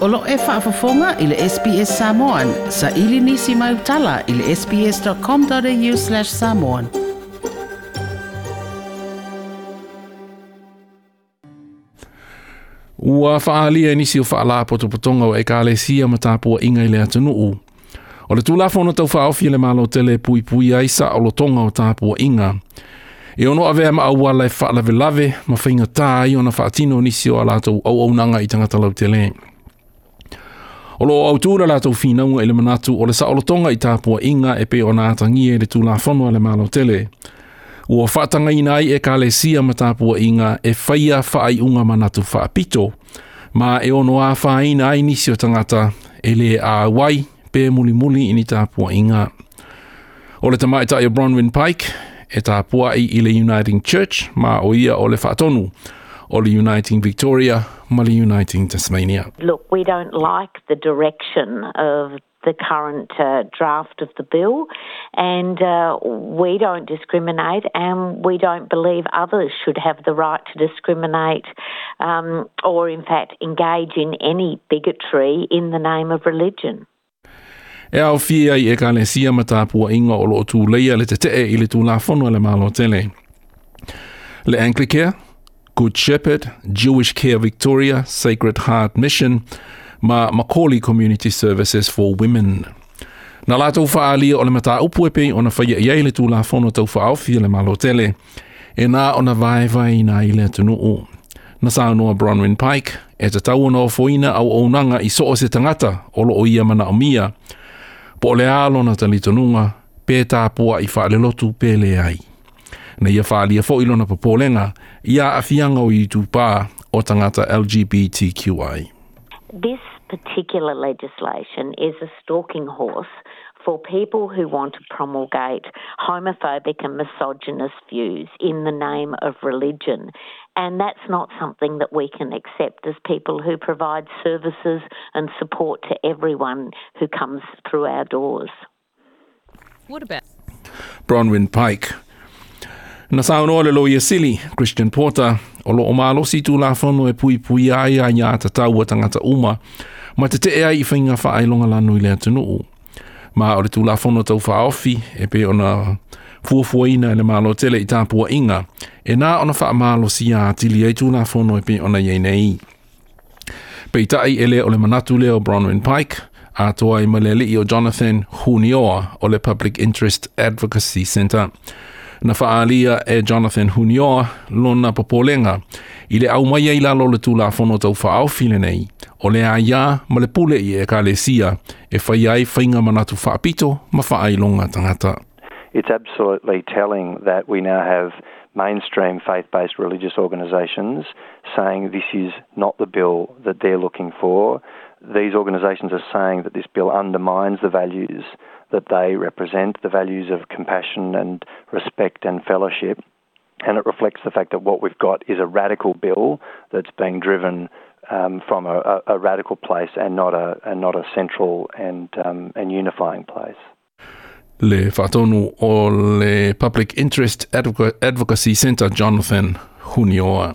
Olo e whaafafonga i le SPS Samoan. Sa ili nisi mai utala i le sps.com.au slash samoan. Ua whaali e nisi o whaala poto potonga o e ka le sia ma tāpua inga i le atunu u. O le tūlafona tau whaofi le malo tele pui pui aisa o lo tonga o tāpua inga. E ono a vea maa wala e whaalave lave ma whainga tā i ona whaatino nisi o alato au au nanga i tangata lau tele. Ia. Olo lo au tūra la tau whinaunga ele manatu o le sa olo tonga i tāpua inga e pe o nātangi e le tū la whanua le malo tele. Ua whātanga inai e ka le sia ma tāpua inga e whaia whaai unga manatu whaapito, ma e ono a whaina ai nisi o tangata e le a wai pe muli muli ini tāpua inga. O le tamaita i Bronwyn Pike, e tāpua i le Uniting Church, ma o ia o le whātonu, o le Uniting Victoria, Molly Uniting Tasmania. Look, we don't like the direction of the current uh, draft of the bill, and uh, we don't discriminate, and we don't believe others should have the right to discriminate um, or, in fact, engage in any bigotry in the name of religion. E au fia i e kalesia matapua inga o loo tūleia le te tee i le tūlafono le malo tele. Le Anglicare, Good Shepherd, Jewish Care Victoria, Sacred Heart Mission, ma Macaulay Community Services for Women. Nā lātou alia o le mata upu epe o na whaia iei le tūlā whono tau whaawhi le malo tele. E nā o na vai vai nā i le tunu o. Nā sānoa Bronwyn Pike, e te tau o fōina au ounanga i soo se tangata o lo o ia mana o mia. Po le alo na talitonunga, pē tāpua i whaale lotu pē le ai. na ia ia tūpā o LGBTQI. This particular legislation is a stalking horse for people who want to promulgate homophobic and misogynist views in the name of religion. And that's not something that we can accept as people who provide services and support to everyone who comes through our doors. What about Bronwyn Pike? Na sa ono le loia sili, Christian Porter, o lo o malo si tu la fono e pui pui ai ai a ta tau a uma, ma te te e ai i whainga wha ai longa lanu i lea tunu Ma o le tu la fono tau wha ofi, e pe ona fuafuaina e le malo tele i tāpua inga, e nā ona wha malo si a tili ai tu la fono e pe ona iei nei. Pei tai ele o le manatu leo Bronwyn Pike, a toa i malele i o Jonathan Hunioa o le Public Interest Advocacy Centre na faaalia e Jonathan Hunioa lona popolenga i le au mai ai lalo le tu la fono tau faaofi nei o le a ia ma le pule i e kalesia e fai ai fainga manatu faapito ma faailonga tangata. It's absolutely telling that we now have mainstream faith based religious organisations saying this is not the bill that they're looking for. these organisations are saying that this bill undermines the values that they represent, the values of compassion and respect and fellowship. And it reflects the fact that what we've got is a radical bill that's being driven um, from a, a, radical place and not a, and not a central and, um, and unifying place. Le Fatonu o le Public Interest Advocacy Centre, Jonathan Hunioa.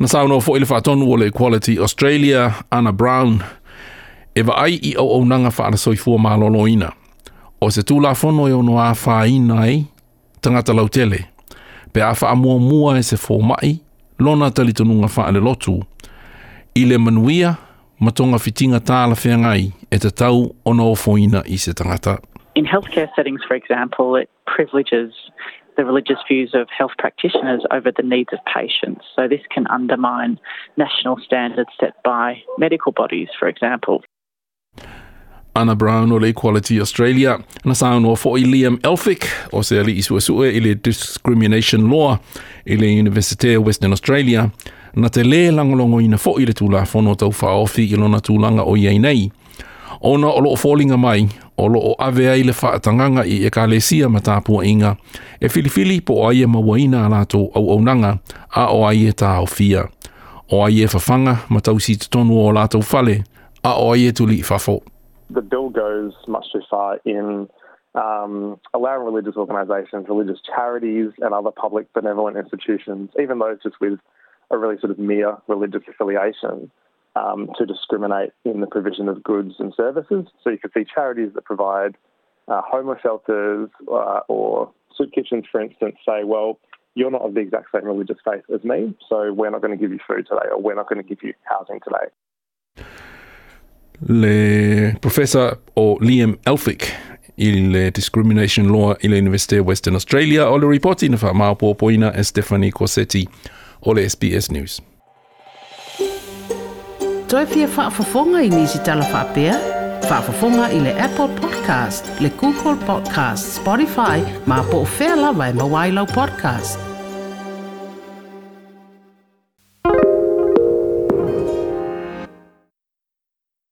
na no ono fo ile faton le quality australia ana brown e va ai i o o nanga fa ana soi fo malolo ina o se tu la fo no yo e no a fa ina ai tanga ta lautele pe a fa mo mua e se fo mai lona tali tonu nga fa ale lotu ile manuia matonga fitinga tala fe ngai e te tau ono fo ina i se tangata in healthcare settings for example it privileges the religious views of health practitioners over the needs of patients. So, this can undermine national standards set by medical bodies, for example. Anna Brown o le Equality Australia na saunoa i Liam Elphick o se ali i suasua i le Discrimination Law i le Universitea Western Australia na te lē langolongoina i le tulafono tau fa'aofi i lona tulaga o iai nei ona o loo folinga mai, o loo ave ai le whaatanganga i e kālesia ma tāpua inga, e filifili po o aie mawaina a lātou au au nanga, a o aie tā o fia. O aie whawhanga ma tausi tonu o lātou fale, a o aie tuli fafo. The bill goes much too far in um, allowing religious organisations, religious charities and other public benevolent institutions, even those just with a really sort of mere religious affiliation, um, to discriminate in the provision of goods and services. So you could see charities that provide uh, homeless shelters uh, or soup kitchens, for instance, say, well, you're not of the exact same religious faith as me, so we're not going to give you food today or we're not going to give you housing today. Le professor or Liam Elphick il discrimination law University of Western Australia O le reporterne fra Marburg Boina og Stephanie Corsetti le SBS News. Toi pia whaafafonga i nisi talawhapea. Whaafafonga i le Apple Podcast, le Google Podcast, Spotify, ma po o whea lawa e podcast.